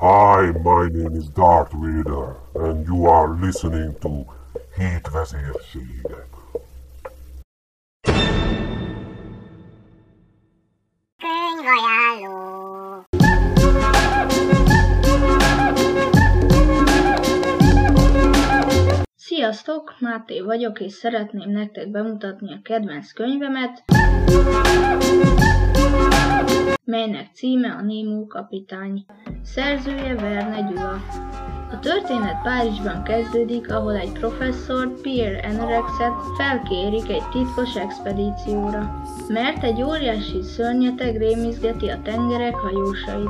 Hi, my name is Darth Vader, and you are listening to Hét vezérségek. Sziasztok, Máté vagyok, és szeretném nektek bemutatni a kedvenc könyvemet, melynek címe a Némó kapitány. Szerzője Verne Gyula. A történet Párizsban kezdődik, ahol egy professzor, Pierre Enrexet felkérik egy titkos expedícióra, mert egy óriási szörnyeteg rémizgeti a tengerek hajósait.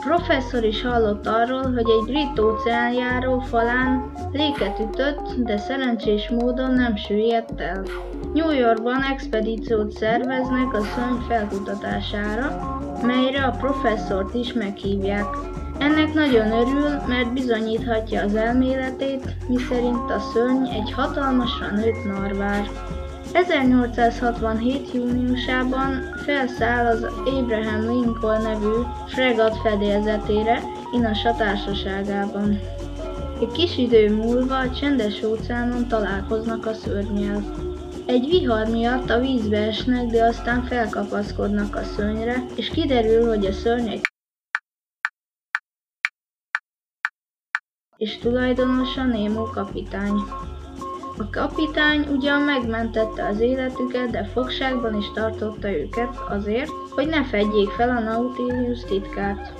Professzor is hallott arról, hogy egy brit óceánjáró falán léket ütött, de szerencsés módon nem süllyedt el. New Yorkban expedíciót szerveznek a szörny felkutatására, melyre a professzort is meghívják. Ennek nagyon örül, mert bizonyíthatja az elméletét, miszerint a szörny egy hatalmasra nőtt narvár. 1867. júniusában felszáll az Abraham Lincoln nevű fregat fedélzetére Inasa társaságában. Egy kis idő múlva a csendes óceánon találkoznak a szörnyel. Egy vihar miatt a vízbe esnek, de aztán felkapaszkodnak a szörnyre, és kiderül, hogy a szörny egy és tulajdonosa Nemo kapitány. A kapitány ugyan megmentette az életüket, de fogságban is tartotta őket azért, hogy ne fedjék fel a Nautilus titkát.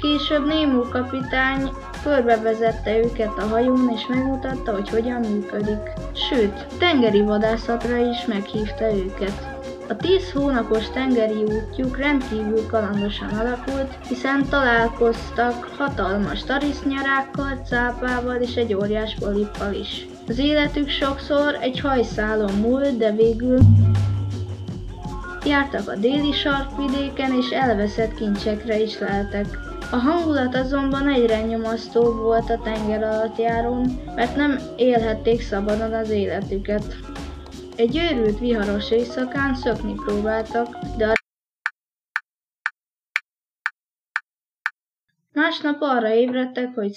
Később Nemo kapitány körbevezette őket a hajón és megmutatta, hogy hogyan működik. Sőt, tengeri vadászatra is meghívta őket. A tíz hónapos tengeri útjuk rendkívül kalandosan alakult, hiszen találkoztak hatalmas tarisznyarákkal, cápával és egy óriás polippal is. Az életük sokszor egy hajszálon múlt, de végül jártak a déli sarkvidéken és elveszett kincsekre is leltek. A hangulat azonban egyre nyomasztóbb volt a tenger alatt járón, mert nem élhették szabadon az életüket. Egy őrült viharos éjszakán szökni próbáltak, de a Másnap arra ébredtek, hogy